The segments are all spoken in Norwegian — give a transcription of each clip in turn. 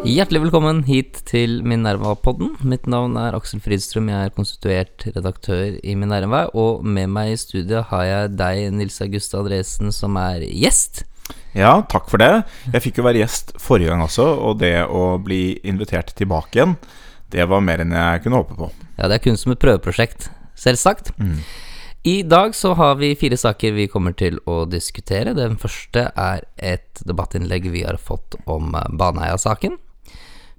Hjertelig velkommen hit til Minerva-podden. Mitt navn er Aksel Fridstrøm, jeg er konstituert redaktør i Minerva. Og med meg i studiet har jeg deg, Nils August Andresen, som er gjest. Ja, takk for det. Jeg fikk jo være gjest forrige gang også, og det å bli invitert tilbake igjen, det var mer enn jeg kunne håpe på. Ja, det er kun som et prøveprosjekt, selvsagt. I dag så har vi fire saker vi kommer til å diskutere. Den første er et debattinnlegg vi har fått om eh, Baneheia-saken.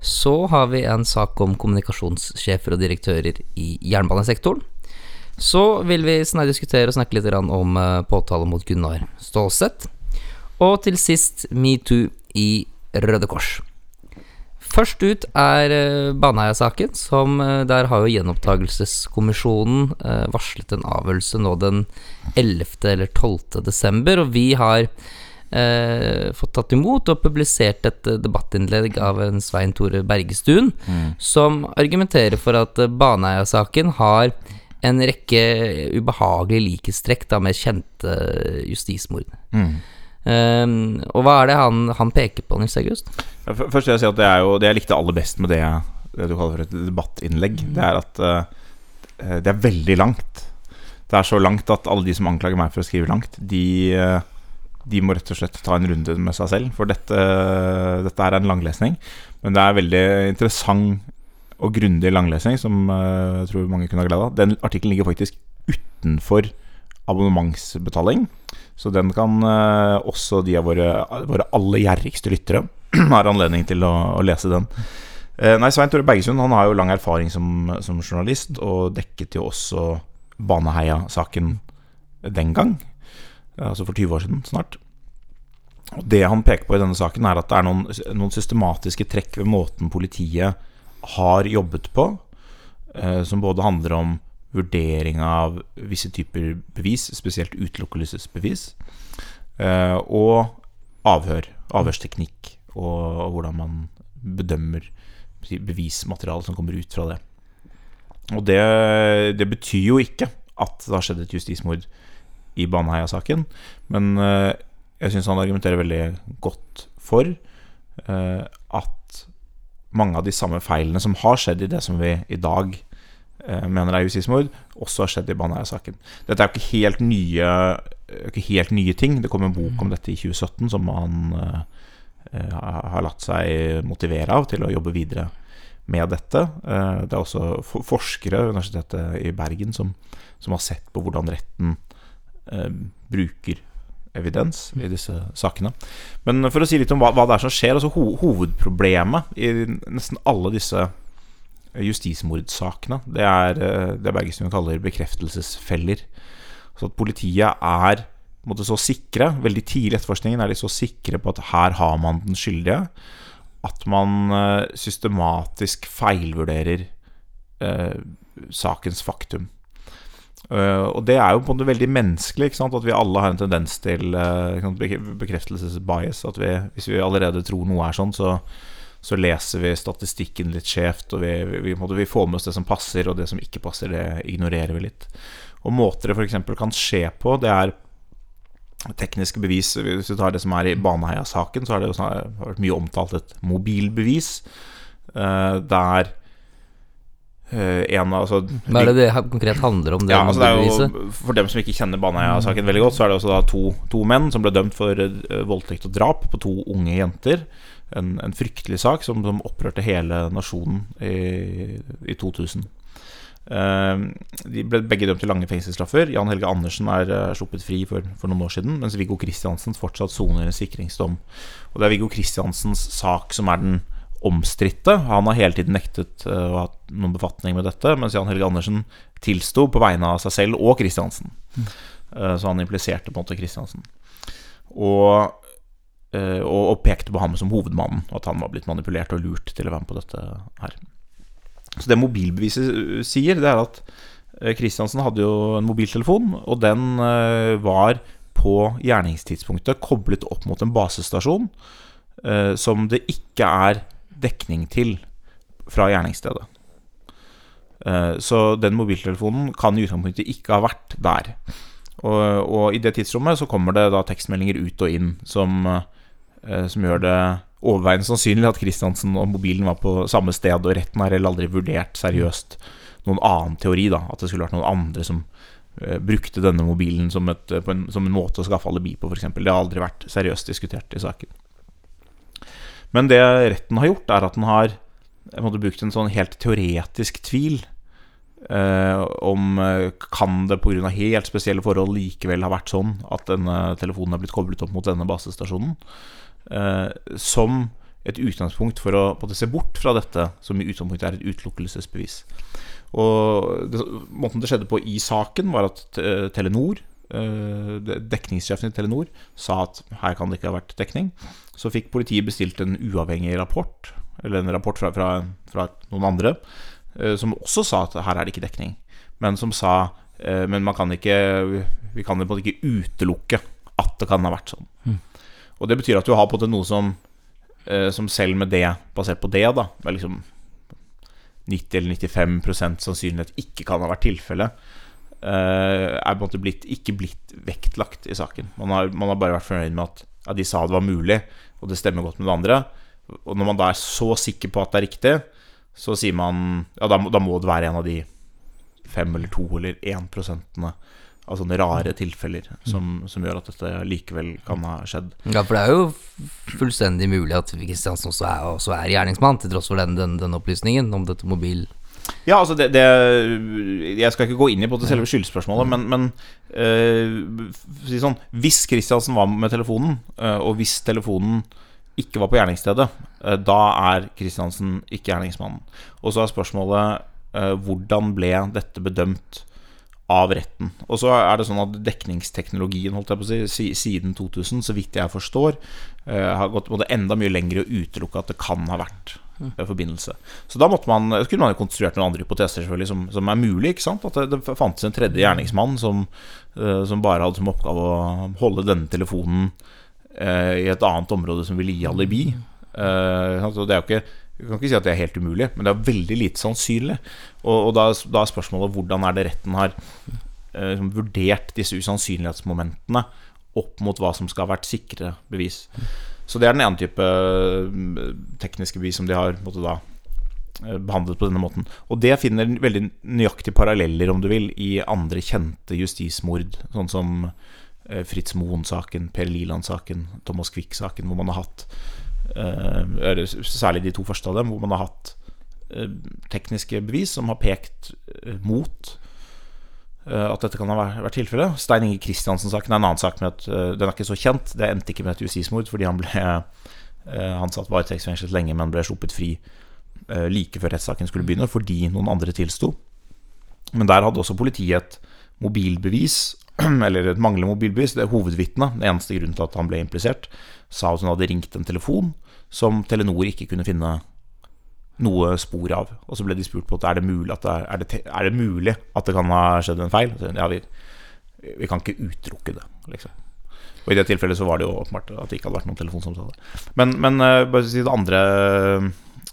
Så har vi en sak om kommunikasjonssjefer og direktører i jernbanesektoren. Så vil vi diskutere og snakke litt om eh, påtale mot Gunnar Stålsett. Og til sist metoo i Røde Kors. Først ut er eh, Baneheia-saken, som eh, der har jo gjenopptakelseskommisjonen eh, varslet en avgjørelse nå den 11. eller 12. desember, og vi har eh, fått tatt imot og publisert et debattinnlegg av en Svein Tore Bergestuen, som argumenterer for at eh, Baneheia-saken har en rekke ubehagelige likhetstrekk med kjente justismord. Ehm, og hva er det han, han peker på, Nils August? Ja, Først vil jeg si at det er jo det jeg likte aller best med det, det du kaller for et debattinnlegg. Det er at uh, det er veldig langt. Det er så langt at alle de som anklager meg for å skrive langt, de, eh, de må rett og slett ta en runde med seg selv. For dette, dette er en langlesning. Men det er veldig interessant og grundig langlesning som eh, jeg tror mange kunne ha glede av. Den artikkelen ligger faktisk utenfor abonnementsbetaling. Så den kan eh, også de av våre, våre aller gjerrigste lyttere har anledning til å, å lese den. Eh, nei, Svein Tore Bergesund han har jo lang erfaring som, som journalist, og dekket jo også Baneheia-saken den gang. Altså for 20 år siden snart. Og Det han peker på i denne saken, er at det er noen, noen systematiske trekk ved måten politiet har jobbet på, eh, som både handler om vurdering av visse typer bevis, spesielt utelukkelsesbevis, eh, og avhør, avhørsteknikk, og, hvordan man bedømmer bevismaterialet som kommer ut fra det. Og det, det betyr jo ikke at det har skjedd et justismord i Baneheia-saken, men eh, jeg syns han argumenterer veldig godt for eh, at mange av de samme feilene som har skjedd i det som vi i dag mener er justismord, også har skjedd i Baneheia-saken. Dette er jo ikke helt nye eh, ikke helt nye ting. Det kom en bok om dette i 2017 som han eh, eh, har latt seg motivere av til å jobbe videre med dette. Uh, Det er også for- forskere ved Universitetet i Bergen som, som har sett på hvordan retten uh, bruker evidens i disse sakene. Men for å si litt om hva, hva det er som skjer altså ho Hovedproblemet i nesten alle disse justismordsakene, det er eh, det Bergestuen kaller bekreftelsesfeller. Så at politiet er måtte, så sikre, veldig tidlig i etterforskningen er de så sikre på at her har man den skyldige, at man eh, systematisk feilvurderer eh, sakens faktum. Uh, og det er jo på en måte veldig menneskelig, at vi alle har en tendens til eh, bek- bekreftelsesbias. At vi, hvis vi allerede tror noe er sånn, så, så leser vi statistikken litt skjevt. Og vi, vi, vi, får med oss det som passer, og det som ikke passer, det ignorerer vi litt. Og måter det f.eks. kan skje på, det er tekniske bevis. Hvis vi tar det som er i Baneheia-saken, så har det har vært mye omtalt et mobilbevis. eh, der eh, en altså, Hva er det det konkret handler om? Det ja, altså det jo, For dem som ikke kjenner Baneheia-saken veldig godt, så er det også to, to menn som ble dømt for eh, voldtekt og drap på to unge jenter. En, en fryktelig sak som, som opprørte hele nasjonen i, i 2000. Eh, de ble begge dømt til lange fengselsstraffer. Jan Helge Andersen er eh, sluppet fri for, for noen år siden, mens Viggo Kristiansen fortsatt soner en sikringsdom. Og det er Viggo Kristiansens sak som er den omstridte. Han har hele tiden nektet eh, å ha noen befatning med dette, mens Jan Helge Andersen tilsto på vegne av seg selv og Kristiansen. Eh, Så han impliserte på en måte Kristiansen. Og, og, og pekte på ham som hovedmannen, at han var blitt manipulert og lurt til å være med på dette her. Så det mobilbeviset eh, sier, det er at eh, Kristiansen hadde jo en mobiltelefon, og den eh, var på gjerningstidspunktet koblet opp mot en basestasjon eh, som det ikke er dekning til fra gjerningsstedet. Eh, Så den mobiltelefonen kan i utgangspunktet ikke ha vært der. Og, og i det tidsrommet så kommer det da tekstmeldinger ut og inn som, eh, eh, som gjør det overveiende sannsynlig at Kristiansen og mobilen var på samme sted, og retten har heller aldri vurdert seriøst noen annen teori, da. At det skulle vært noen andre som eh, brukte denne mobilen som, et, på en, som en måte å skaffe alibi på, f.eks. Det har aldri vært seriøst diskutert i saken. Men det retten har gjort, er at den har jeg måtte brukt en sånn helt teoretisk tvil eh, om eh, kan det pga. helt spesielle forhold likevel ha vært sånn at denne telefonen er blitt koblet opp mot denne basestasjonen. Eh, som et utgangspunkt for å måtte se bort fra dette, som i utgangspunktet er et utelukkelsesbevis. Og det, Måten det skjedde på i saken, var at eh, Telenor, eh, dekningssjefen i Telenor, sa at her kan det ikke ha vært dekning. Så fikk politiet bestilt en uavhengig rapport, eller en rapport fra, fra, fra noen andre, som også sa at her er det ikke dekning. Men som sa Men man kan ikke Vi kan ikke utelukke at det kan ha vært sånn. Og det betyr at du har på en måte noe som, som selv med det, basert på det, da, er liksom 90 eller 95% sannsynlighet ikke kan ha vært tilfellet, uh, er på en måte blitt, ikke blitt vektlagt i saken. Man har, man har bare vært fornøyd med at ja, de sa det var mulig, og det stemmer godt med det andre. Og når man da er så sikker på at det er riktig, så sier man ja, da, da må det være en av de fem eller to eller én prosentene av sånne rare tilfeller som, som, gjør at dette likevel kan ha skjedd. Ja, for det er jo fullstendig mulig at Kristiansen også er, også er gjerningsmann, til tross for den, den, den opplysningen om dette mobil... Ja, altså det, det, Jeg skal ikke gå inn i på det selve skyldspørsmålet, men, men øh, si sånn, hvis Kristiansen var med telefonen, øh, og hvis telefonen ikke var på gjerningsstedet, øh, da er Kristiansen ikke gjerningsmannen. Og så er spørsmålet hvordan ble dette bedømt av retten. Og så er det sånn at dekningsteknologien holdt jeg på å si, siden 2000, så vidt jeg forstår, uh, har gått både enda mye lenger å utelukke at det kan ha vært uh, forbindelse. Så da måtte man, kunne man jo konstruert noen andre hypoteser selvfølgelig som, som er mulig. ikke sant? At det, det fantes en tredje gjerningsmann som, som, bare hadde som oppgave å holde denne telefonen i et annet område som ville gi alibi. det er jo ikke jeg kan ikke si at det er helt umulig, men det er veldig lite sannsynlig. Og, og da, da, er spørsmålet hvordan er det retten har eh, liksom vurdert disse usannsynlighetsmomentene opp mot hva som skal ha vært sikre bevis. Så det er den ene type eh, tekniske bevis som de har måtte da eh, behandlet på denne måten. Og det finner veldig nøyaktige paralleller, om du vil, i andre kjente justismord, sånn som eh, Fritz Moen-saken, Per Liland-saken, Thomas Quick-saken, hvor man har hatt særlig de to første av dem, hvor man har hatt eh, tekniske bevis som har pekt eh, mot at dette kan ha vært tilfellet. Stein Inge Kristiansen-saken er en annen sak. med at Den er ikke så kjent. Det endte ikke med et justismord, fordi han ble Han satt varetektsfengslet lenge, men ble sluppet fri like før rettssaken skulle begynne, fordi noen andre tilsto. Men der hadde også politiet et mobilbevis, eller et manglende mobilbevis. Det er hovedvitnet, den eneste grunnen til at han ble implisert, sa at hun hadde ringt en telefon som Telenor ikke kunne finne noe spor av. Og så ble de spurt på er det mulig at det, er, det, er det mulig at det kan ha skjedd en feil. Ja, vi, vi kan ikke utelukke det, liksom. Og i det tilfellet så var det jo åpenbart at det ikke hadde vært noen telefonsamtale. Men, men uh, bare si det andre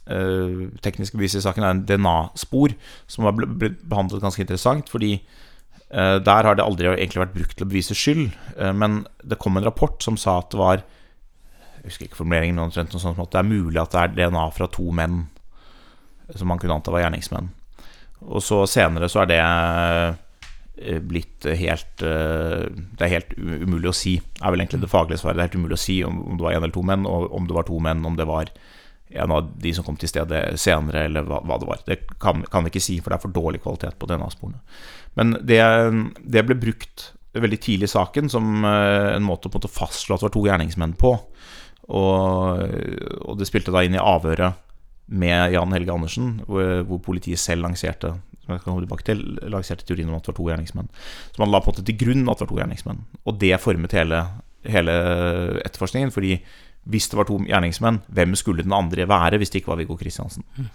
uh, tekniske beviset i saken er en DNA-spor, som har blitt behandlet ganske interessant. Fordi uh, der har det aldri egentlig vært brukt til å bevise skyld. men det kom en rapport som sa at det var jeg husker ikke formuleringen, men noe sånt at det er mulig at det er DNA fra to menn som man kunne anta var gjerningsmenn. Og så senere så er det eh, blitt helt eh, Det er helt umulig å si, er vel egentlig det faglige svaret. Det er helt umulig å si om, det var én eller to menn, og om det var to menn, om det var en av de som kom til stedet senere, eller hva, hva det var. Det kan, kan, vi ikke si, for det er for dårlig kvalitet på DNA-sporene. Men det, det, ble brukt veldig tidlig i saken som eh, en måte å fastslå at det var to gjerningsmenn på. Og, og, det spilte da inn i avhøret med Jan Helge Andersen, hvor, hvor politiet selv lanserte som jeg kan komme tilbake til, lanserte teorien om at det var to gjerningsmenn. Så man la på en måte til grunn at det var to gjerningsmenn. Og det formet hele, hele etterforskningen. Fordi hvis det var to gjerningsmenn, hvem skulle den andre være hvis det ikke var Viggo Kristiansen? Mm.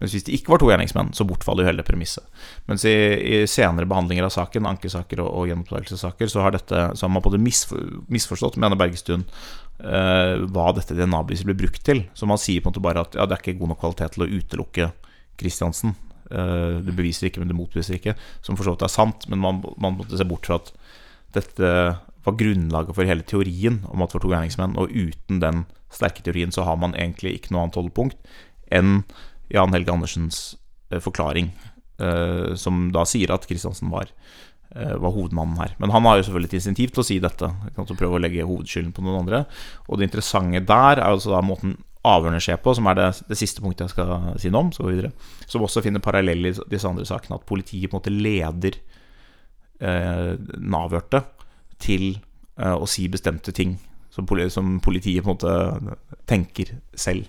Mens hvis det ikke var to gjerningsmenn, så bortfaller jo hele premisset. Mens i, i, senere behandlinger av saken, ankesaker og, og gjenopptakelsessaker, så så har man både misforstått, mener Bergestuen, uh, hva dette DNA-beviset blir brukt til. Så man sier på en måte bare at ja, det er ikke god nok kvalitet til å utelukke Kristiansen. Uh, det beviser ikke, men det motbeviser ikke. Som for så vidt er sant, men man, man måtte se bort fra at dette var grunnlaget for hele teorien om at det var to gjerningsmenn. Og uten den sterke teorien så har man egentlig ikke noe annet holdepunkt enn Jan Helge Andersens eh, forklaring, eh, som da sier at Kristiansen var, eh, var hovedmannen her. Men han har jo selvfølgelig et insentiv til å si dette, Kan også prøve å legge hovedskylden på noen andre. Og det interessante der er altså da måten avhørene skjer på, som er det, det, siste punktet jeg skal si noe om, så videre, som også finner parallell i disse andre sakene, at politiet på en måte leder eh, den avhørte til eh, å si bestemte ting som, politiet på en måte tenker selv.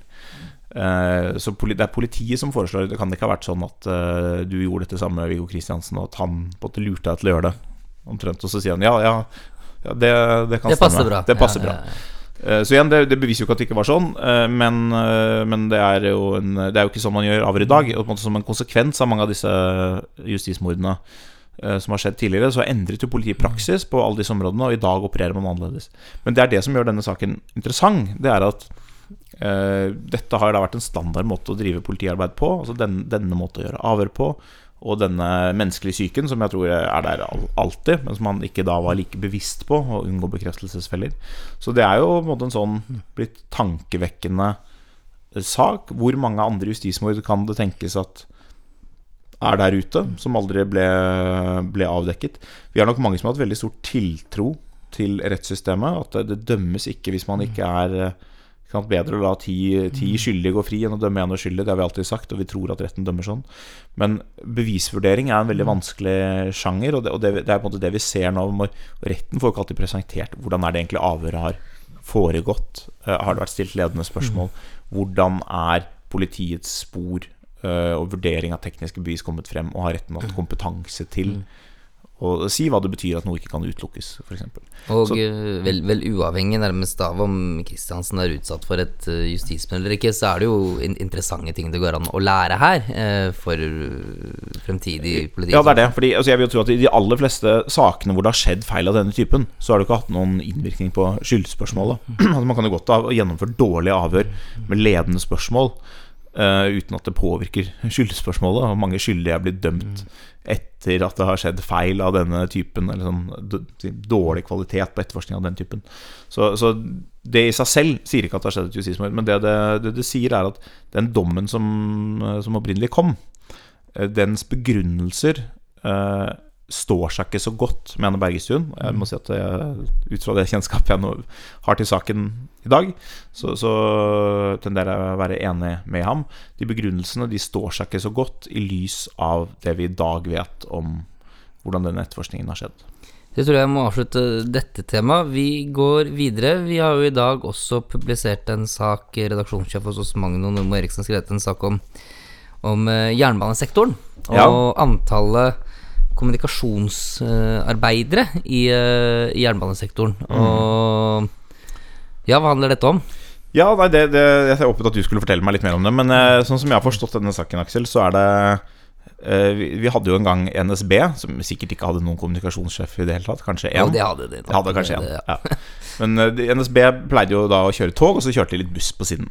Eh, så det er politiet som foreslår Det kan ikke ha vært sånn at eh, du gjorde dette sammen med Viggo Kristiansen, og at han på en måte lurte deg til å gjøre det, omtrent. Og så sier han ja, ja, ja det, det, kan det passer bra. Det passer bra. Ja, ja, Eh, så igjen, det, det, beviser jo ikke at det ikke var sånn, men, men det, er en, det, er jo ikke sånn man gjør avhør i dag. Og som en konsekvens av mange av disse justismordene som har skjedd tidligere, så endret jo politiet praksis på alle disse områdene, og i dag opererer man annerledes. Men det er det som gjør denne saken interessant. Det er at dette har da vært en standard måte å drive politiarbeid på. Altså den, denne måten å gjøre avhør på og denne menneskelige psyken, som jeg tror er der alltid, men som han ikke da var like bevisst på, å unngå bekreftelsesfeller. Så det er jo på en måte en sånn blitt tankevekkende sak. Hvor mange andre justismord kan det tenkes at er der ute, som aldri ble, ble avdekket? Vi har nok mange som har hatt veldig stor tiltro til rettssystemet. At det, det dømmes ikke hvis man ikke er Bedre å la ti, ti mm. skyldige gå fri enn å dømme én uskyldig. Det har vi alltid sagt, og vi tror at retten dømmer sånn. Men bevisvurdering er en veldig mm. vanskelig sjanger, og det, og det, det er på en måte det vi ser nå. Retten får ikke alltid presentert hvordan er det egentlig avhøret har foregått. Uh, har det vært stilt ledende spørsmål? Mm. Hvordan er politiets spor uh, og vurdering av tekniske bevis kommet frem, og har retten hatt kompetanse til? Og si hva det betyr at noe ikke kan utelukkes, f.eks. Og så, eh, vel, vel, uavhengig nærmest av om Kristiansen er utsatt for et uh, justismenn eller ikke, så er det jo in interessante ting det går an å lære her eh, for fremtidig politi. Ja, det er det. Fordi altså, jeg vil jo tro at i de aller fleste sakene hvor det har skjedd feil av denne typen, så har det ikke hatt noen innvirkning på skyldspørsmålet. altså, man kan jo godt ha gjennomført dårlige avhør med ledende spørsmål. Uh, uten at det påvirker skyldspørsmålet. Og mange skyldige er blitt dømt etter at det har skjedd feil av denne typen, eller sånn dårlig kvalitet på etterforskning av den typen. Så, så, det i seg selv sier ikke at det har skjedd et justismord, men det det, det det, sier, er at den dommen som, som opprinnelig kom, eh, dens begrunnelser uh, står seg ikke så godt, mener Bergestuen. Jeg må si at jeg, Ut fra det kjennskapet jeg nå har til saken i dag, så, så tenderer jeg å være enig med ham. De begrunnelsene de står seg ikke så godt i lys av det vi i dag vet om hvordan denne etterforskningen har skjedd. Det tror jeg må avslutte dette temaet. Vi går videre. Vi har jo i dag også publisert en sak, redaksjonssjef hos oss Magno Normo Eriksen skrevet en sak om, om eh, jernbanesektoren. Og ja. antallet kommunikasjonsarbeidere i, uh, i jernbanesektoren. Mm. Og ja, hva handler dette om? Ja, nei, det, det, Jeg håpet at du skulle fortelle meg litt mer om det. Men uh, sånn som jeg har forstått denne saken, Aksel, så er det vi, vi, hadde jo en gang NSB, som sikkert ikke hadde noen kommunikasjonssjef i det hele tatt. Kanskje én. Ja, de hadde det. De hadde kanskje én. Ja. Ja. Men NSB pleide jo da å kjøre tog, og så kjørte de litt buss på siden.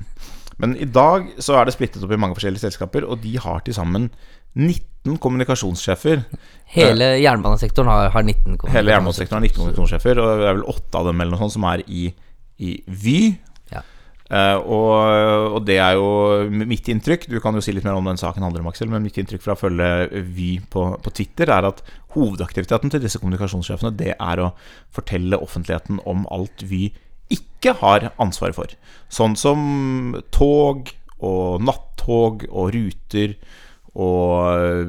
Men i dag så er det splittet opp i mange forskjellige selskaper, og de har til sammen 19 kommunikasjonssjefer. Hele jernbanesektoren har, har 19 kommunikasjonssjefer. Hele jernbanesektoren har 19 kommunikasjonssjefer, og det er vel åtte av dem eller noe sånt som er i, i Vy. Ja. Uh, og, og, det er jo mitt inntrykk Du kan jo si litt mer om den saken handler om, Aksel, men mitt inntrykk fra å følge Vy på, på, Twitter er at hovedaktiviteten til disse kommunikasjonssjefene Det er å fortelle offentligheten om alt Vy ikke har ansvaret for. Sånn som tog og nattog og ruter og eh,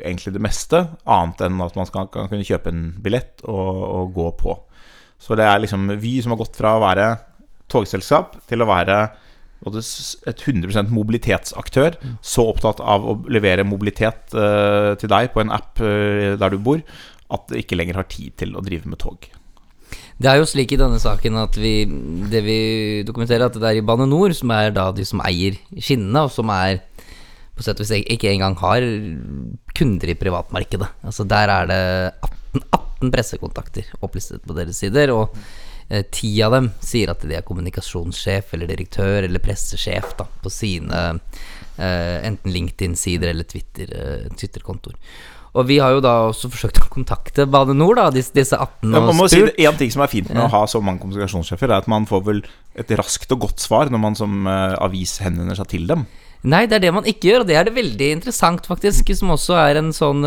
egentlig det meste, annet enn at man skal, kan kunne kjøpe en billett og, og, gå på. Så det er liksom vi som har gått fra å være togselskap til å være et 100% mobilitetsaktør, så opptatt av å levere mobilitet uh, til deg på en app uh, der du bor, at det ikke lenger har tid til å drive med tog. Det er jo slik i denne saken at vi, det vi dokumenterer, at det er i Bane Nor, som er da de som eier skinnene, og som er på sett og vis ikke engang har kunder i privatmarkedet. Altså Der er det 18, 18 pressekontakter opplistet på deres sider, og eh, ti av dem sier at de er kommunikasjonssjef eller direktør eller pressesjef da, på sine eh, enten LinkedIn-sider eller Twitter, eh, Twitter-kontoer. Og vi har jo da også forsøkt å kontakte Bane NOR, da, disse, disse 18 og spurt. si det, En ting som er fint med å ha så mange kommunikasjonssjefer, er at man får vel et raskt og godt svar når man som eh, avis henvender seg til dem. Nei, det er det man ikke gjør, og det er det veldig interessant, faktisk, som også er en sånn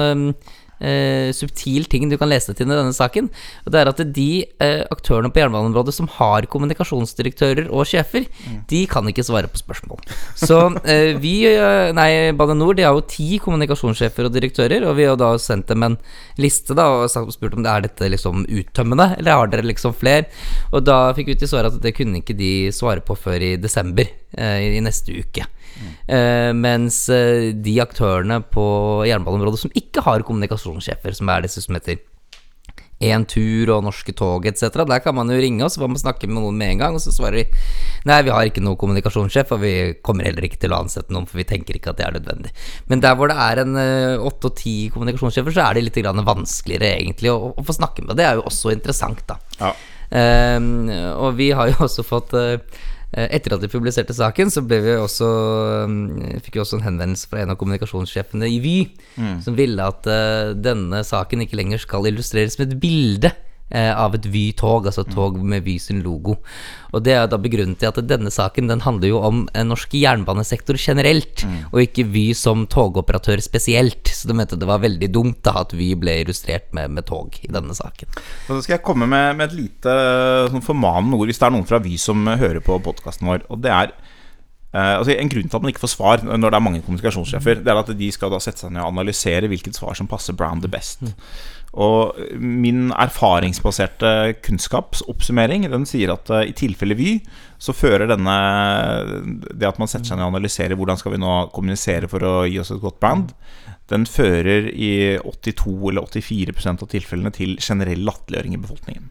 eh, subtil ting du kan lese til i denne saken. Og det er at de eh, aktørene på jernbaneområdet som har kommunikasjonsdirektører og sjefer, de kan ikke svare på spørsmål. Så eh, vi, eh, nei, Bane NOR, de har jo ti kommunikasjonssjefer og direktører, og vi har da sendt dem en liste da, og spurt om det er dette liksom uttømmende, eller har dere liksom flere? Og da fikk vi til svar at det kunne ikke de svare på før i desember, eh, i neste uke. Eh, mens eh, de aktørene på jernbaneområdet som ikke har kommunikasjonssjefer, som er disse som heter Entur og Norske Tog etc., der kan man jo ringe, og så får man snakke med noen med en gang, og så svarer de nei, vi har ikke noen kommunikasjonssjef, og vi kommer heller ikke til å ansette noen, for vi tenker ikke at det er nødvendig. Men der hvor det er en eh, åtte og ti kommunikasjonssjefer, så er det litt grann vanskeligere egentlig å, å få snakke med. Det er jo også interessant, da. Ja. Ehm, og vi har jo også fått eh, Etter at de publiserte saken, så ble vi også, mm, fikk vi også en henvendelse fra en av kommunikasjonssjefene i Vy, som ville at eh, denne saken ikke lenger skal illustreres med et bilde. eh, av et Vy-tog, altså et tog med Vy sin logo. Og det er da begrunnet til at denne saken den handler jo om en norsk jernbanesektor generelt, og ikke Vy som togoperatør spesielt. Så de mente det var veldig dumt da at Vy ble illustrert med, med tog i denne saken. Og så skal jeg komme med, med et lite sånn formanende ord hvis det er noen fra Vy som eh, hører på podkasten vår. Og det er eh, altså En grunn til at man ikke får svar når det er mange kommunikasjonssjefer, Det er at de skal da sette seg ned og analysere hvilket svar som passer Brown the best. Og min erfaringsbaserte kunnskapsoppsummering Den sier at eh, i tilfelle Vy så fører denne Det at man setter seg ned og analyserer hvordan skal vi nå kommunisere for å gi oss et godt brand, den fører i 82 eller 84% av tilfellene til generell latterliggjøring i befolkningen.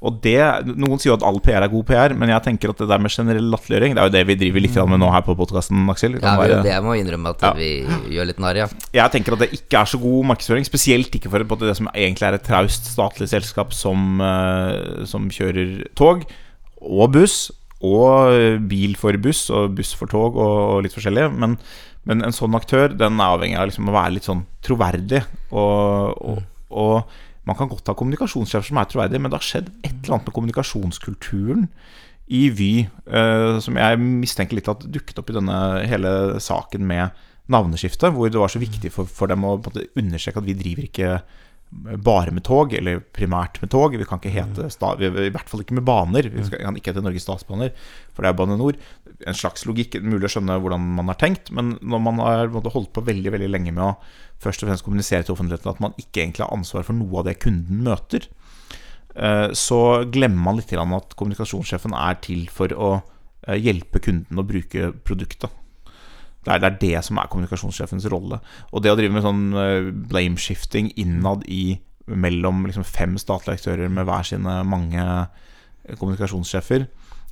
Og det, Noen sier jo at all PR er god PR, men jeg tenker at det der med generell latterliggjøring Det er jo det vi driver litt med nå her på podkasten, Aksel. Ja, vi, det må innrømme at Ja. vi gjør litt narr, ja. jeg tenker at det ikke er så god markedsføring. Spesielt ikke for det som egentlig er et traust statlig selskap som, eh, som kjører tog og buss. Og bil for buss og buss for tog og, og litt forskjellig. Men, men en sånn aktør Den er avhengig av liksom å være litt sånn troverdig. Og, og, og man kan godt ha kommunikasjonssjefer som er troverdige, men det har skjedd et eller annet med kommunikasjonskulturen i Vy eh, som jeg mistenker litt at dukket opp i denne hele saken med navneskiftet, hvor det var så viktig for, for dem å måte understreke at vi driver ikke bare med tog, eller primært med tog. Vi kan ikke hete sta, vi, I hvert fall ikke med baner. Vi skal, kan ikke hete Norges Statsbaner, for det er Bane NOR. En slags logikk, mulig å skjønne hvordan man har tenkt, men når man har holdt på veldig veldig lenge med å først og fremst kommunisere til offentligheten at man ikke egentlig har ansvar for noe av det kunden møter, eh, så glemmer man litt at kommunikasjonssjefen er til for å eh, hjelpe kunden å bruke produktet. Det er, det er det som er kommunikasjonssjefens rolle. Og det å drive med sånn eh, blame-shifting innad i mellom liksom fem statlige aktører med hver sine mange eh, kommunikasjonssjefer,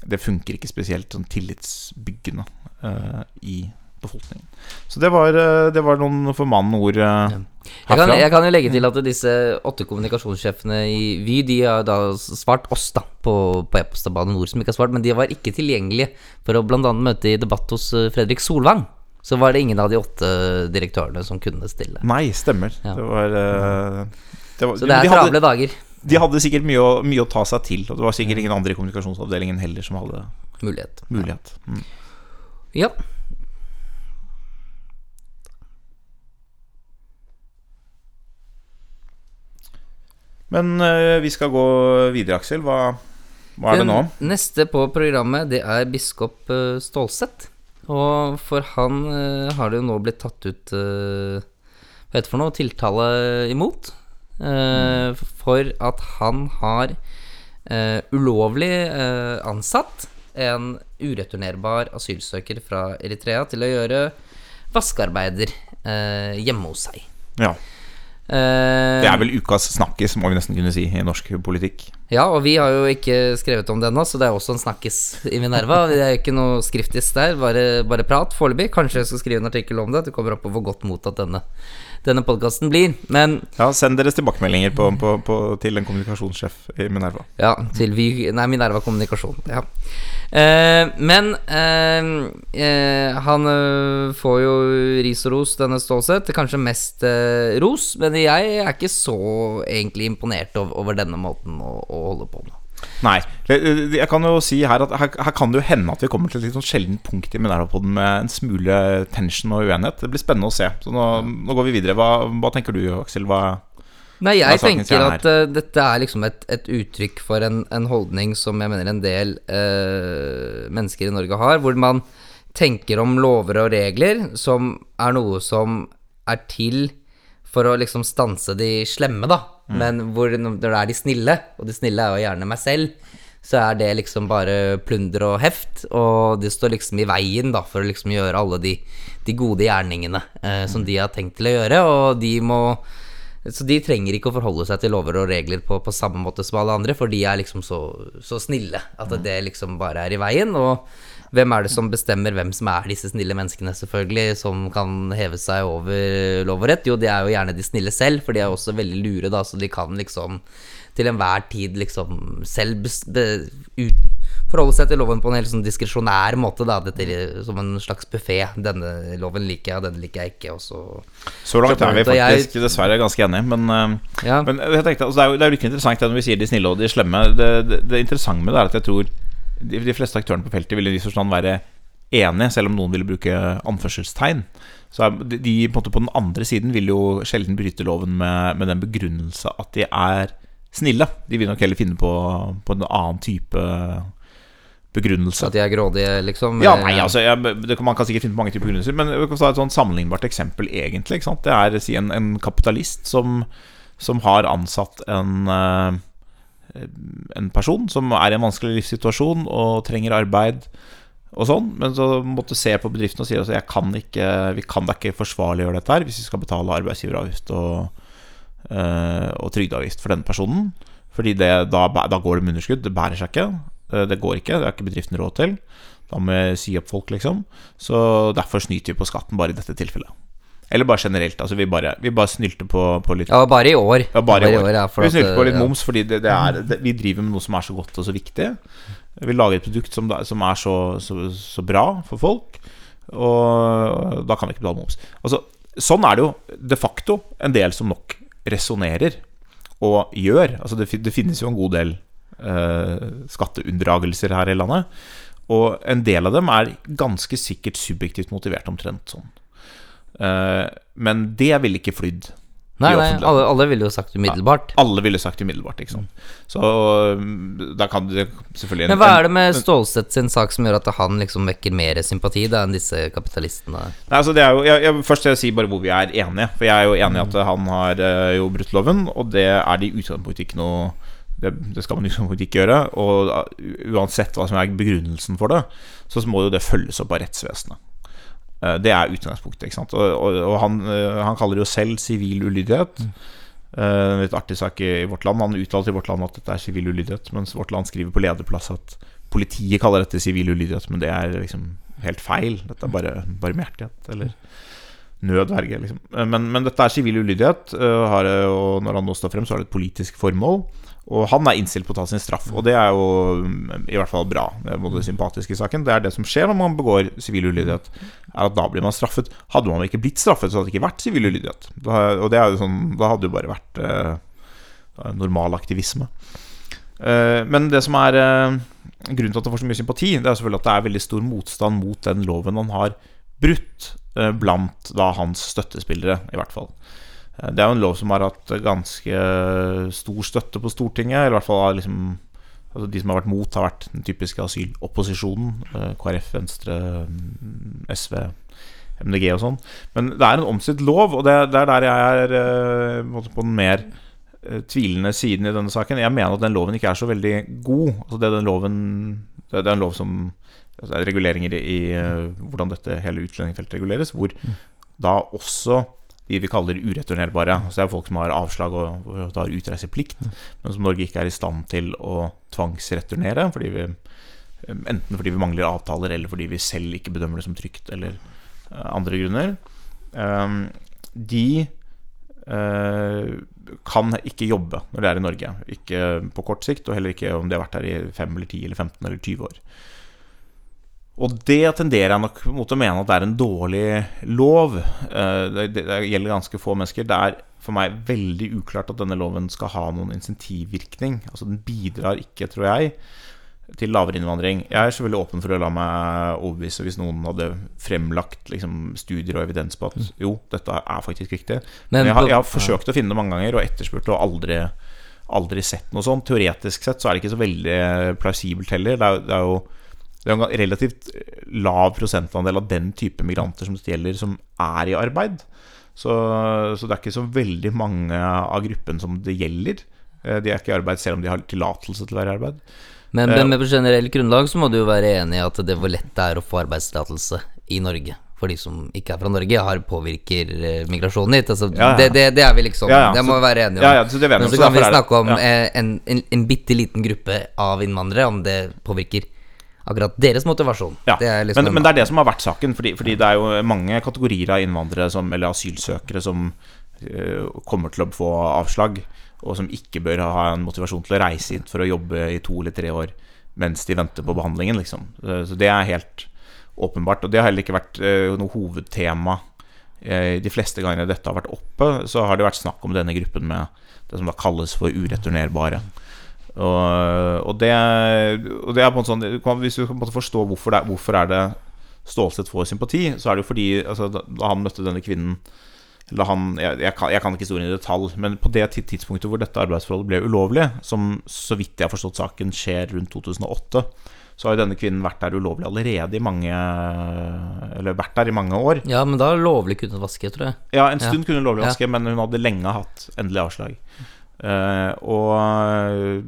det funker ikke spesielt sånn tillitsbyggende uh, i befolkningen. Så det var, det var noen formanende ord eh, Jeg kan, jeg kan jo legge til at disse åtte kommunikasjonssjefene i Vy De har da svart oss da på, på e-post av Bane NOR som ikke har svart, men de var ikke tilgjengelige for å bl.a. møte i debatt hos Fredrik Solvang. Så var det ingen av de åtte direktørene som kunne stille. Nei, stemmer. Ja. Det var, eh, det var Så det er travle hadde, dager. de hadde sikkert mye å, mye å ta seg til, og det var sikkert ingen andre i kommunikasjonsavdelingen heller som hadde Mulighet. mulighet. Mm. Ja. Men uh, vi skal gå videre, Aksel. Hva, hva er det nå? Neste på programmet, det er biskop uh, Stålsett. Og for han eh, har det jo nå blitt tatt ut eh, Hva heter det for noe? Tiltale imot. eh, For at han har eh, ulovlig eh, ansatt en ureturnerbar asylsøker fra Eritrea til å gjøre vaskearbeider eh, hjemme hos seg. Ja. Det er vel ukas snakkis, må vi nesten kunne si, i norsk politikk. Ja, og vi har jo ikke skrevet om det ennå, så det er også en snakkis i Minerva. Det er jo ikke noe skriftis der, bare, bare prat foreløpig. Kanskje jeg skal skrive en artikkel om det. Det kommer opp på hvor godt mottatt denne, denne podkasten blir. Men Ja, Send deres tilbakemeldinger på, på, på, til en kommunikasjonssjef i Minerva. Ja, til vi Nei, Minerva kommunikasjon. Ja. Eh, men eh, eh, han eh, får jo ris og ros, denne Stålsett. Kanskje mest eh, ros, men jeg er ikke så egentlig imponert over, over denne måten å, å holde på med. Nei. Jeg kan jo si her at her, her kan det jo hende at vi kommer til et litt sånn sjeldent punkt i Minerva-podden med en smule tension og uenighet. Det blir spennende å se. Så nå, nå går vi videre. Hva, hva tenker du, Aksel? Hva Nei, jeg tenker at uh, dette er liksom et, et uttrykk for en, en holdning som jeg mener en del uh, mennesker i Norge har, hvor man tenker om lover og regler som er noe som er til for å liksom stanse de slemme, da. Men hvor når det er de snille, og de snille er jo gjerne meg selv, så er det liksom bare plunder og heft, og det står liksom i veien da for å liksom gjøre alle de, de gode gjerningene eh, som de har tenkt til å gjøre, og de må så de trenger ikke å forholde seg til lover og regler på, på samme måte som alle andre, for de er liksom så, så snille at det liksom bare er i veien. Og hvem er det som bestemmer hvem som er disse snille menneskene, selvfølgelig, som kan heve seg over lov og rett? Jo, det er jo gjerne de snille selv, for de er også veldig lure, da, så de kan liksom til enhver tid liksom selv ut, forholde seg til loven på en helt sånn diskresjonær måte, da, dette, som en slags buffé. Denne loven liker jeg, og denne liker jeg ikke, Også. så langt er vi faktisk jeg- dessverre ganske enige, men, eh, Ja. men jeg tenkte, altså, det, er jo, det er jo litt interessant det når vi sier de snille og de slemme. Det, det, det interessante med det er at jeg tror de, de fleste aktørene på feltet vil i viss forstand være enige, selv om noen ville bruke anførselstegn. Så de, de på, på den andre siden vil jo sjelden bryte loven med, med den begrunnelse at de er snille. De vil nok heller finne på, på en annen type begrunnelse. at de er grådige, liksom? Ja, Eh, nei, altså jeg, det Man kan sikkert finne på mange typer begrunnelser, men vi kan ta et sånn sammenlignbart eksempel, egentlig. Det er si, en, en kapitalist som, som har ansatt en eh, En person som er i en vanskelig livssituasjon og trenger arbeid og sånn, men så måtte se på bedriften og si at jeg kan vi kan da ikke forsvarliggjøre dette her hvis vi skal betale arbeidsgiveravgift og, eh, og trygdeavgift for denne personen. Fordi det, da, da går det med underskudd. Det bærer seg ikke. Eh, Det går ikke. Det har ikke bedriften råd til. Da må vi si opp folk, liksom. Så derfor snyter vi på skatten bare i dette tilfellet. Eller bare generelt. Altså vi bare, vi bare snylte på, på litt Ja, bare i år. ja, bare i år. ja, vi snylte på litt ja. moms fordi det, det er, det, vi driver med noe som er så godt og så viktig. Vi lager et produkt som, som er så, så, så bra for folk, og da kan vi ikke betale moms. Altså, sånn er det jo de facto en del som nok resonnerer og gjør. Altså, det, det finnes jo en god del eh, skatteunndragelser her i landet. Og en del av dem er ganske sikkert subjektivt motivert omtrent sånn. Eh, men det ville ikke flydd. Nei, nei, alle, alle ville jo sagt umiddelbart. Alle ville sagt umiddelbart, ikke sant. Så um, da kan du selvfølgelig Men hva er det med Stålsett sin sak som gjør at han liksom vekker mer sympati da enn disse kapitalistene? Nei, altså det er jo, jeg, jeg, Først vil jeg si bare hvor vi er enige. For jeg er jo enig i at han har eh, jo brutt loven, og det er det i utgangspunktet ikke noe det, det skal man liksom ikke gjøre. Og uh, uansett hva som er begrunnelsen for det, så må jo det følges opp av rettsvesenet. Eh, Det er utgangspunktet. ikke sant Og, og, og han, eh, han kaller det jo selv sivil ulydighet. Eh, Litt artig sak i Vårt Land. Han uttalte i Vårt Land at dette er sivil ulydighet, mens Vårt Land skriver på lederplass at politiet kaller dette sivil ulydighet, men det er liksom helt feil. Dette er bare barmhjertighet, eller nødverge, liksom. Eh, Men, men dette er sivil ulydighet, eh, og når han nå står frem, så har det et politisk formål. Og han er innstilt på å ta sin straff, og det er jo mm, i hvert fall bra. Det er både sympatisk i saken. Det er det som skjer når man begår sivil ulydighet, er at da blir man straffet. Hadde man ikke blitt straffet, så hadde det ikke vært sivil ulydighet. Da, og det er jo sånn, da hadde det jo bare vært eh, normal aktivisme. Eh, men det som er eh, grunnen til at det får så mye sympati, Det er selvfølgelig at det er veldig stor motstand mot den loven han har brutt, blant da hans støttespillere, i hvert fall. Eh, Det er jo en lov som har hatt ganske stor støtte på Stortinget. Eller i hvert fall liksom altså De som har vært mot, har vært den typiske asylopposisjonen. eh, KrF, Venstre, mm, SV, MDG og sånn. Men det er en omstridt lov, og det, er der jeg er eh, på den mer eh, tvilende siden i denne saken. Jeg mener at den loven ikke er så veldig god. Altså det er den loven Det er en lov som reguleringer i, eh, hvordan dette hele utlendingsfeltet reguleres, hvor da også de vi kaller ureturnerbare. Så det er folk som har avslag og, og har utreiseplikt, men som Norge ikke er i stand til å tvangsreturnere. Fordi vi, enten fordi vi mangler avtaler, eller fordi vi selv ikke bedømmer det som trygt, eller uh, andre grunner. Um, de kan ikke jobbe når de er i Norge. Ikke på kort sikt, og heller ikke om de har vært her i 5 eller 10 eller 15 eller 20 år. Og det tenderer jeg nok mot å mene at det er en dårlig lov. Eh, det, det, gjelder ganske få mennesker. Det er for meg veldig uklart at denne loven skal ha noen insentivvirkning. Altså Den bidrar ikke, tror jeg, til lavere innvandring. Jeg er selvfølgelig åpen for å la meg overbevise hvis noen hadde fremlagt liksom, studier og evidens på at jo, dette er faktisk riktig. Men, Men jeg, har, jeg, har, forsøkt å finne det mange ganger og etterspurt det, og aldri, aldri sett noe sånt. Teoretisk sett så er det ikke så veldig plausibelt heller. Det er, det er jo det er en relativt lav prosentandel av den type migranter som det gjelder, som er i arbeid. Så, så, det er ikke så veldig mange av gruppen som det gjelder. Eh, de er ikke i arbeid selv om de har tillatelse til å være i arbeid. Men, men, med på generelt grunnlag så må du jo være enig i at det hvor lett det er å få arbeidstillatelse i Norge. For de som ikke er fra Norge, har påvirker eh, migrasjonen hit. Altså, ja, ja. Det, det, det, er vi liksom ja, Det må vi være enige om. Så men så kan vi snakke om eh, en, en, en bitte liten gruppe av innvandrere, om det påvirker akkurat deres motivasjon. Ja, det liksom men, men, det er det som har vært saken. Fordi, fordi, det er jo mange kategorier av innvandrere som, eller asylsøkere som uh, kommer til å få avslag, og som ikke bør ha en motivasjon til å reise inn for å jobbe i to eller tre år mens de venter på behandlingen. Liksom. Så det er helt åpenbart. Og det har heller ikke vært uh, noe hovedtema. De fleste gangene dette har vært oppe, så har det vært snakk om denne gruppen med det som da kalles for ureturnerbare. Og, og, det, og det, er på en sånn Hvis du kan forstå hvorfor, det, hvorfor er det Stålsett får sympati, så er det jo fordi altså, da, han møtte denne kvinnen han, jeg, jeg, kan, jeg, kan, ikke historien i detalj, men på det tidspunktet hvor dette arbeidsforholdet ble ulovlig, som så vidt jeg har forstått saken skjer rundt 2008, så har jo denne kvinnen vært der ulovlig allerede i mange Eller vært der i mange år. Ja, men da lovlig kunne vaske, tror jeg. Ja, en stund ja. kunne hun lovlig vaske, ja. men hun hadde lenge hatt endelig avslag. Uh, og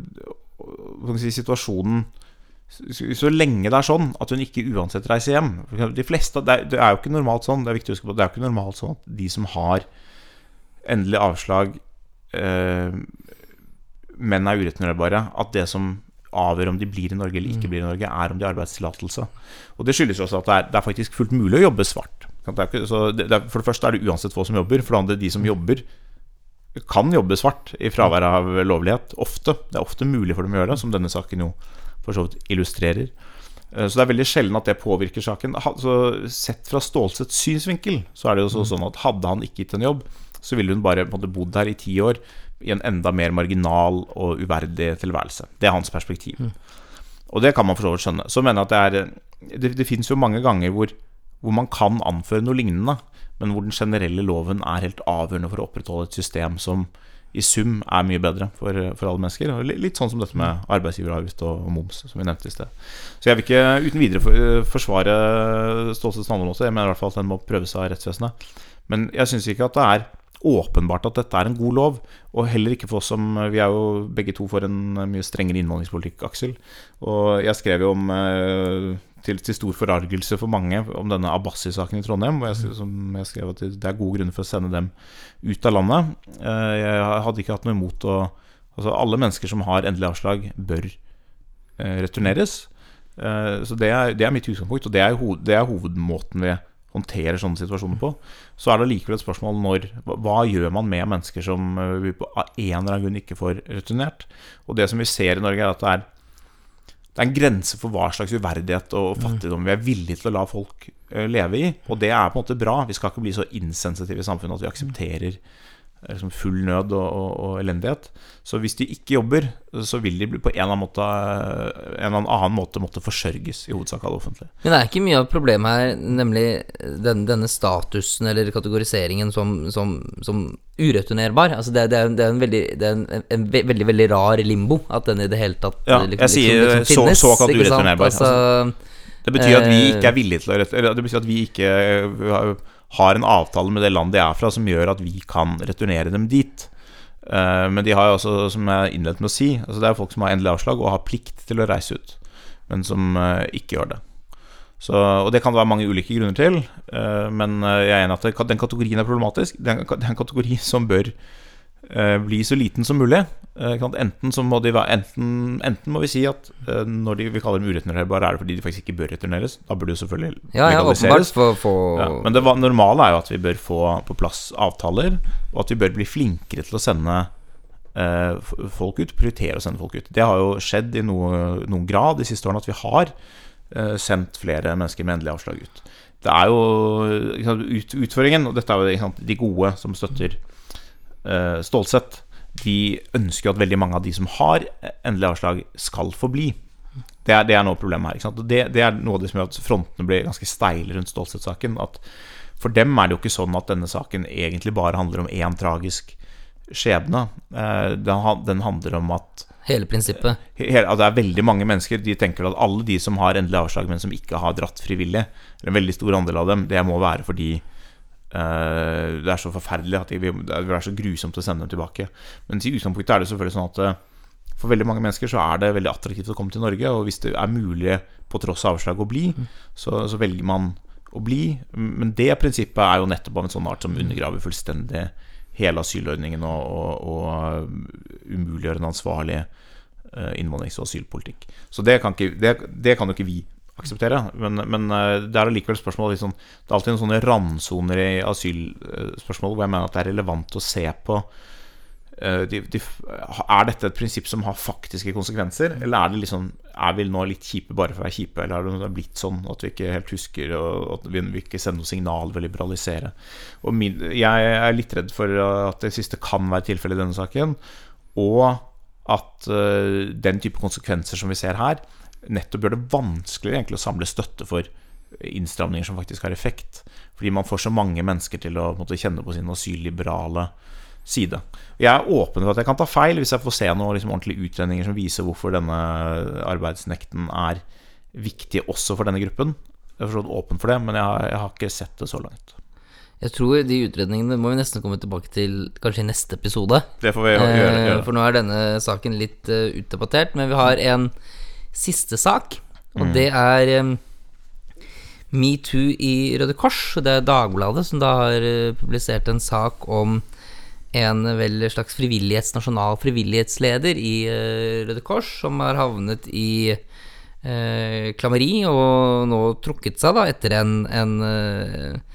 si, situasjonen Så lenge det er sånn at hun ikke uansett reiser hjem De fleste, det er, det er jo ikke normalt sånn Det er viktig å huske på Det er jo ikke normalt sånn at de som har endelig avslag, eh, men er ureturnerbare, at det som avgjør om de blir i Norge eller ikke mm. blir i Norge, er om de har arbeidstillatelse. Og det skyldes også at det er, det er, faktisk fullt mulig å jobbe svart. Det ikke, det for det første er det uansett få som jobber. For det andre, de som jobber, kan jobbe svart i fravær av lovlighet. Ofte. Det er ofte mulig for dem å gjøre det, som denne saken jo for så vidt illustrerer. Eh, så det er veldig sjelden at det påvirker saken. Så sett fra Stålsets synsvinkel så er det jo mm. sånn at hadde han ikke gitt en jobb, så ville hun bare bodd her i ti år i en enda mer marginal og uverdig tilværelse. Det er hans perspektiv. Mm. Og det kan man for så vidt skjønne. Så mener jeg at det er Det, det fins jo mange ganger hvor, hvor man kan anføre noe lignende men hvor den generelle loven er helt avgjørende for å opprettholde et system som i sum er mye bedre for, for alle mennesker. Litt sånn som dette med arbeidsgiveravgift og, og moms, som vi nevnte i sted. Så jeg vil ikke uten videre for, forsvare Stålsets også, Jeg mener i hvert fall at den må prøves av rettsvesenet. Men jeg syns ikke at det er åpenbart at dette er en god lov. Og heller ikke for oss som Vi er jo begge to for en mye strengere innvandringspolitikk, Aksel. Og jeg skrev jo om eh, til, til, stor forargelse for mange om denne Abbasi-saken i Trondheim. Hvor jeg, som jeg skrev at det er gode grunner for å sende dem ut av landet. Eh, jeg hadde ikke hatt noe imot å Altså alle mennesker som har endelig avslag, bør eh, returneres. Eh, så det er, det er, mitt utgangspunkt, og det er, hoved, det er, hovedmåten vi håndterer sånne situasjoner på. Så er det likevel et spørsmål når Hva gjør man med mennesker som vi på en eller annen grunn ikke får returnert? Og det som vi ser i Norge, er at det er det er en grense for hva slags uverdighet og mm. fattigdom vi er villige til å la folk eh, leve i. Og det er på en måte bra. Vi skal ikke bli så insensitive i samfunnet at vi aksepterer liksom full nød og, og, og, elendighet. Så hvis de ikke jobber, så vil de på en eller annen måte, eller annen måte måtte forsørges, i hovedsak av det offentlige. Men det er ikke mye av problemet her, nemlig den, denne statusen eller kategoriseringen som, som, som ureturnerbar. Altså det, det, er, det, er, en veldig, er en, en, veldig, veldig rar limbo at den i det hele tatt Ja, liksom, jeg sier liksom, liksom finnes, så, såkalt ureturnerbar. Altså, det betyr at vi ikke er villige til å Det betyr at vi ikke har en avtale med det landet de er fra, som gjør at vi kan returnere dem dit. Eh, men de har jo også, som jeg innledet med å si, altså det er folk som har endelig avslag og har plikt til å reise ut, men som eh, ikke gjør det. Så, og det kan det være mange ulike grunner til, eh, men jeg er enig i at den kategorien er problematisk. Det er en kategori som bør bli så liten som mulig. Enten, så må være, enten, enten må vi si at når de, vi kaller dem ureturnerbare, er det fordi de faktisk ikke bør returneres. Da bør de jo selvfølgelig ja, ja, legaliseres. For, for... Ja, men det normale er jo at vi bør få på plass avtaler, og at vi bør bli flinkere til å sende eh, folk ut. Prioritere å sende folk ut. Det har jo skjedd i noe, noen grad de siste årene at vi har Eh, sendt flere mennesker med endelig avslag ut. Det er jo sant, ut, utføringen, og dette er jo sant, de gode som støtter uh, Stålsett, de ønsker jo at veldig mange av de som har endelig avslag, skal få bli. Det er, det er noe problemet her. Det, det, er noe av det som gjør at frontene blir ganske steile rundt Stålsett-saken. At For dem er det jo ikke sånn at denne saken egentlig bare handler om én tragisk skjebne. Uh, den, handler om at Hele prinsippet? Hele, altså det er veldig mange mennesker De tenker at alle de som har endelig avslag, men som ikke har dratt frivillig, eller en veldig stor andel av dem, det må være fordi det er så forferdelig at det vil være så grusomt å sende dem tilbake. Men i utgangspunktet er det selvfølgelig sånn at uh, for veldig mange mennesker så er det veldig attraktivt å komme til Norge. Og hvis det er mulig på tross av avslag å bli, mm. så, så, velger man å bli. Men det prinsippet er jo nettopp av en sånn art som undergraver fullstendig hele asylordningen og, og, og umuliggjøre en ansvarlig eh, innvandrings- og asylpolitikk. Så det kan, ikke, det, det kan jo ikke vi akseptere. Men, men eh, det er allikevel spørsmål liksom, Det er alltid noen sånne randsoner i asylspørsmål hvor jeg mener at det er relevant å se på Eh, de, de, er dette et prinsipp som har faktiske konsekvenser, eller er, det liksom, er vi nå litt kjipe bare for å være kjipe? Eller er det blitt sånn at vi ikke helt husker, og at vi, ikke sender noe signal ved å liberalisere? Og min, jeg er litt redd for at det siste kan være tilfellet i denne saken, og at uh, den type konsekvenser som vi ser her, nettopp gjør det vanskeligere egentlig å samle støtte for innstramninger som faktisk har effekt. Fordi man får så mange mennesker til å måtte, kjenne på sin asylliberale side. Jeg er åpen for at jeg kan ta feil hvis jeg får se noen liksom, ordentlige utredninger som viser hvorfor denne arbeidsnekten er viktig også for denne gruppen. Jeg er forstått åpen for det, men jeg har, jeg har, ikke sett det så langt. Jeg tror de utredningene må vi nesten komme tilbake til kanskje i neste episode. Det får vi gjøre, gjøre. Eh, for nå er denne saken litt uh, utdebattert. Men vi har en siste sak, og mm. det er um, metoo i Røde Kors. Det er Dagbladet som da har uh, publisert en sak om en vel slags frivillighets, nasjonal frivillighetsleder i uh, Røde Kors, som har havnet i uh, klammeri og nå trukket seg da etter en, en uh.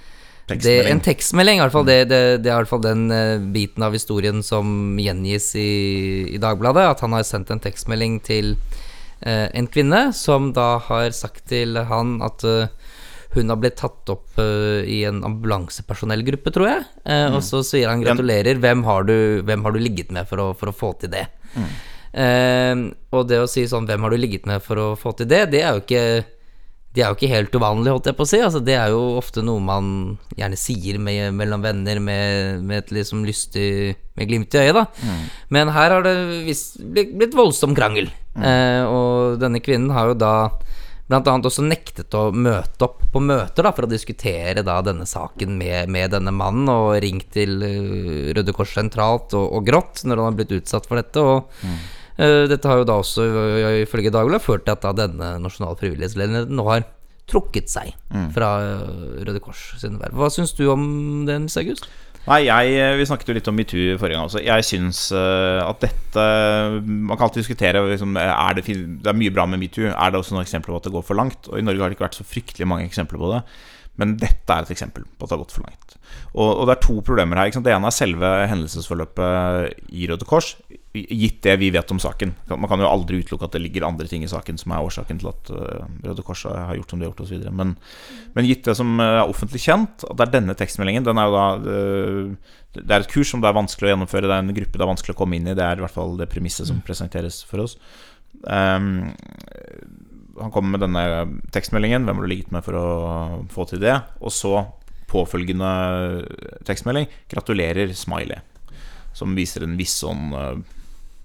Det, en tekstmelding, i hvert fall. Det, det, det er i hvert fall den biten av historien som gjengis i, i, Dagbladet. At han har sendt en tekstmelding til en kvinne som da har sagt til han at hun har blitt tatt opp uh, i en ambulansepersonellgruppe, tror jeg. Mm. Og så sier han gratulerer, hvem har du, hvem har du ligget med for å, for å, få til det? Mm. Eh, og det å si sånn, hvem har du ligget med for å få til det, det er jo ikke det er jo ikke helt uvanlig, holdt jeg på å si. Altså, det er jo ofte noe man gjerne sier med, mellom venner med, med, et liksom lystig Med glimt i øyet, da. Mm. Men her har det visst blitt, blitt voldsom krangel. Mm. og denne kvinnen har jo da annet også nektet å møte opp på møter da, for å diskutere da denne saken med, med denne mannen, og ringt til uh, Røde Kors sentralt og, og, grått når han har blitt utsatt for dette. Og mm. uh, dette har jo da også, ifølge Dagbladet, ført til at da denne nasjonale frivillighetslederen nå har trukket seg mm. fra Røde Kors sin verv. Hva syns du om det, Nils August? Nei, jeg, eh, Vi snakket jo litt om metoo forrige gang. Også. Jeg syns uh, at dette Man kan alltid diskutere liksom, er det, det, er mye bra med metoo. Er det også noen eksempler på at det går for langt? Og I Norge har det ikke vært så fryktelig mange eksempler på det. Men dette er et eksempel på at det har gått for langt. Og, og det er to problemer her. Det ene er selve hendelsesforløpet i Røde Kors, gitt det vi vet om saken. Man kan jo aldri utelukke at det ligger andre ting i saken som er årsaken til at uh, Røde Kors har gjort som de har gjort osv. Men, men gitt det som er offentlig kjent, at det er denne tekstmeldingen Den er jo da uh, Det er et kurs som det er vanskelig å gjennomføre, det er en gruppe det er vanskelig å komme inn i. Det er i hvert fall det premisset som mm. presenteres for oss. Um, han kommer med denne tekstmeldingen. Hvem har du ligget med for å få til det? Og så påfølgende tekstmelding. Gratulerer, smiley. Som viser en viss sånn uh,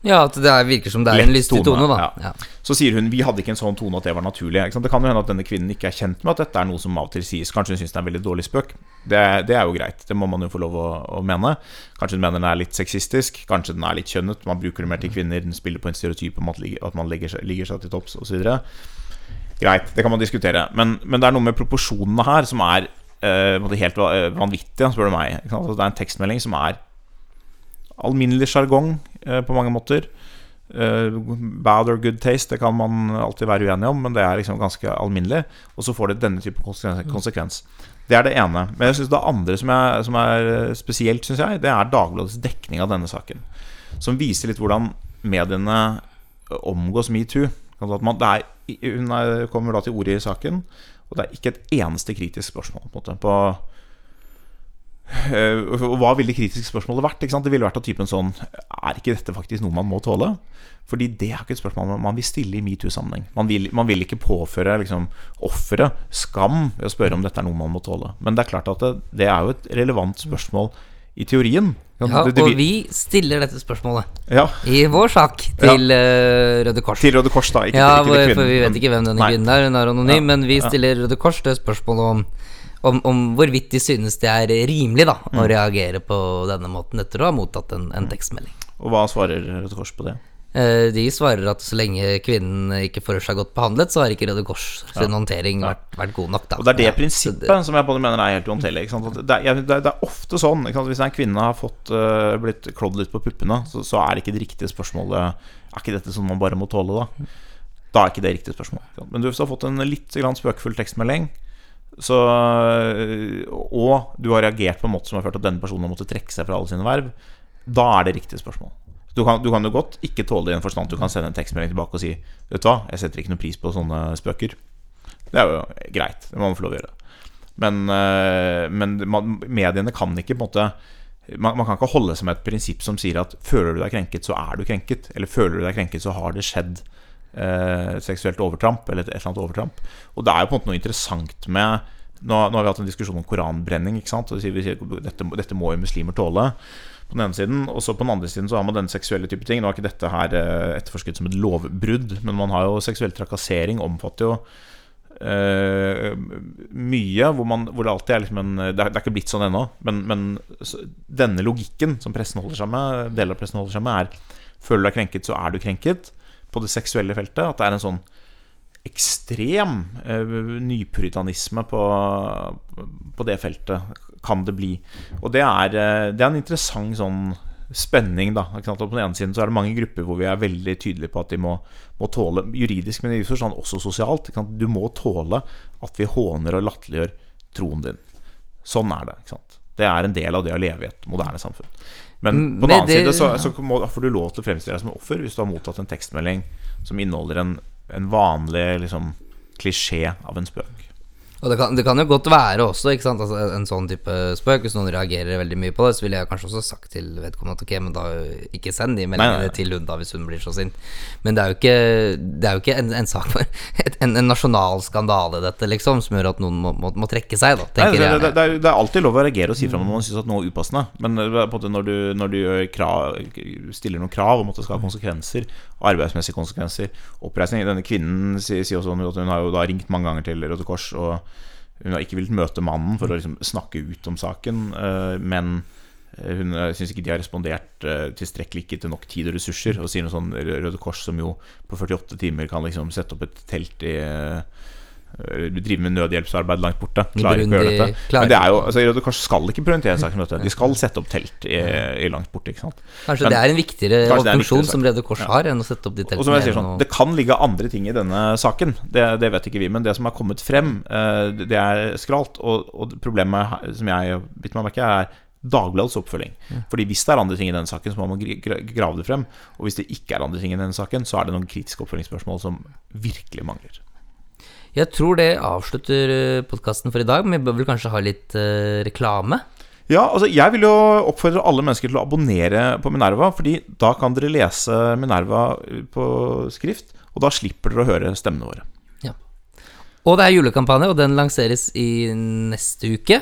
ja, at det virker som det er en lystig tone, da. Ja. Ja. Så sier hun vi hadde ikke en sånn tone at det var naturlig. Det kan jo hende at denne kvinnen ikke er kjent med at dette er noe som av og til sies. Kanskje hun syns det er en veldig dårlig spøk. Det, det, er jo greit. Det må man jo få lov å, å, mene. Kanskje hun mener den er litt sexistisk. Kanskje den er litt kjønnet. Man bruker det mer til kvinner. Den spiller på en stereotyp om at, man legger seg, ligger seg til topps osv. Greit, det kan man diskutere. Men, men det er noe med proporsjonene her som er eh, helt eh, vanvittige, spør du meg. Altså, det er en tekstmelding som er alminnelig sjargong eh, på mange måter. Bad or good taste, det kan man alltid være uenig om, men det er liksom ganske alminnelig. Og så får det denne type konsekvens. konsekvens. Det er det ene. Men jeg synes det andre som er, som er spesielt, syns jeg, det er Dagbladets dekning av denne saken. Som viser litt hvordan mediene omgås metoo. At man- det Hun er, kommer da til orde i saken, og det er ikke et eneste kritisk spørsmål. på, en måte, på Eh, hva ville det kritiske spørsmålet vært? Det ville vært av typen sånn Er ikke dette faktisk noe man må tåle? Fordi det er ikke et spørsmål man vil stille i metoo-sammenheng. Man, man vil ikke påføre liksom, offeret skam ved å spørre om dette er noe man må tåle. Men det er klart at det, det er jo et relevant spørsmål i teorien. Ja, det, det, og vi stiller dette spørsmålet ja, i vår sak til ja. Røde Kors. til Røde Kors, da. Ikke, Ja, ikke kvinnen. for vi vet ikke hvem denne Nei. kvinnen er, hun er anonym, men vi stiller Røde Kors det spørsmålet om, om, om hvorvidt de synes det er rimelig da Mm. å reagere på denne måten etter å ha mottatt en, en tekstmelding. Og hva svarer Røde Kors på det? Eh, De svarer at så lenge kvinnen ikke føler seg godt behandlet, så har ikke Røde Kors sin håndtering vært, vært god nok. Da. Og det er det Ja, prinsippet det- som jeg både mener er helt uhåndterlig. Det, er- det, er- ofte sånn? Hvis en kvinne har fått, øh, blitt klådd litt på puppene, så, så er ikke det riktige spørsmålet Er ikke dette sånn man bare må tåle, da? Da er ikke det riktige spørsmålet. Men hvis du har fått en litt spøkefull tekstmelding, så, og du har reagert på en måte som har ført til at denne personen har måttet trekke seg fra alle sine verv, da er det riktige spørsmål. Du kan, du kan jo godt ikke tåle det i en forstand du kan sende en tekstmelding tilbake og si Vet du hva, jeg setter ikke noe pris på sånne spøker. Det er jo greit, det må man få lov å gjøre. Men, øh, men mediene kan ikke på en måte man, man kan ikke holde seg med et prinsipp som sier at føler du deg krenket, så er du krenket. Eller føler du deg krenket, så har det skjedd eh, seksuelt overtramp, eller et, et eller annet overtramp. Og det er jo på en måte noe interessant med Nå, nå har vi hatt en diskusjon om koranbrenning. ikke sant? Og vi sier, vi sier dette, dette må jo muslimer tåle. På den ene siden, Og så på den andre siden så har man denne seksuelle type ting. Nå er ikke dette her eh, etterforsket som et lovbrudd, men man har jo seksuell trakassering omfatter jo uh, mye hvor, man, hvor det alltid er liksom en Det er, det er ikke blitt sånn ennå, men, men så, denne logikken som pressen holder seg med, deler av pressen holder seg med, er Føler du deg krenket, så er du krenket. På det seksuelle feltet. At det er en sånn ekstrem eh, nypuritanisme på, på det feltet, kan det bli. Og det er, eh, det er en interessant sånn spenning, da. På den ene siden så er det mange grupper hvor vi er veldig tydelige på at de må, må tåle juridisk, men i forstand også sosialt. Du må tåle at vi håner og latterliggjør troen din. Sånn er det. Det er en del av det å leve i et moderne samfunn. Men Mm, på den annen side så, så må, får du lov til å fremstille deg som offer hvis du har mottatt en tekstmelding som inneholder en, en vanlig liksom, klisjé av en spøk. Og det kan, det kan jo godt være også, ikke sant, altså en sånn type spøk. Hvis noen reagerer veldig mye på det, så ville jeg kanskje også sagt til vedkommende at ok, men da ikke send de meldingene Nei, nei, til hun da hvis hun blir så sint. Men det er jo ikke, det er jo ikke en, en sak for en, en nasjonal skandale, dette, liksom, som gjør at noen må, må, må trekke seg, da, Nei, det, det, det, er, det er alltid lov å reagere og si fra når man syns at noe er upassende. Men på når du, når du krav, stiller noen krav om at det skal ha konsekvenser, arbeidsmessige konsekvenser, oppreisning Denne kvinnen sier, sier også at hun har jo da ringt mange ganger til Røde Kors, og hun har ikke villet møte mannen for å liksom snakke ut om saken, eh, men eh, hun syns ikke de har respondert eh, tilstrekkelig ikke til nok tid og ressurser. Og sier noe sånn Røde Kors, som jo på 48 timer kan liksom sette opp et telt i eh, Du driver med nødhjelpsarbeid langt borte. Klarer ikke å gjøre dette. Men det er jo, altså Røde Kors skal ikke prioritere en sak som dette. De skal sette opp telt i, i langt borte. ikke sant? Kanskje Men- det er en viktigere er funksjon som. Røde Kors har, enn å sette opp de Og som jeg sier sånn, Det kan ligge andre ting i denne saken, det, det vet ikke vi. Men det som har kommet frem, eh, det er skralt. Og, og problemet som jeg bitt meg merke er Dagbladets oppfølging. Fordi hvis det er andre ting i denne saken, så må man gra- gra- grave det frem. Og hvis det ikke er andre ting i denne saken, så er det noen kritiske oppfølgingsspørsmål som virkelig mangler. Jeg tror det avslutter podkasten for i dag, men vi bør vel kanskje ha litt uh, reklame? Ja, altså Jeg vil jo oppfordre alle mennesker til å abonnere på Minerva, Fordi da kan dere lese Minerva på skrift, og da slipper dere å høre stemmene våre. Ja. Og det er julekampanje, og den lanseres i neste uke.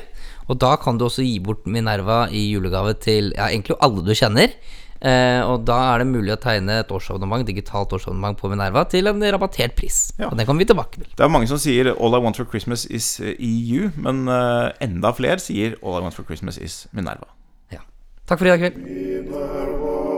Og da kan du også gi bort Minerva i julegave til ja, egentlig alle du kjenner. Eh, og da er det mulig å tegne et årsabonnement, digitalt årsabonnement på Minerva til en rabattert pris. Ja. Og den kommer vi tilbake til. Det er mange som sier 'All I want for Christmas is eh, EU', men eh, enda flere sier 'All I want for Christmas is Minerva'. Ja. Takk for i dag kveld. Minerva.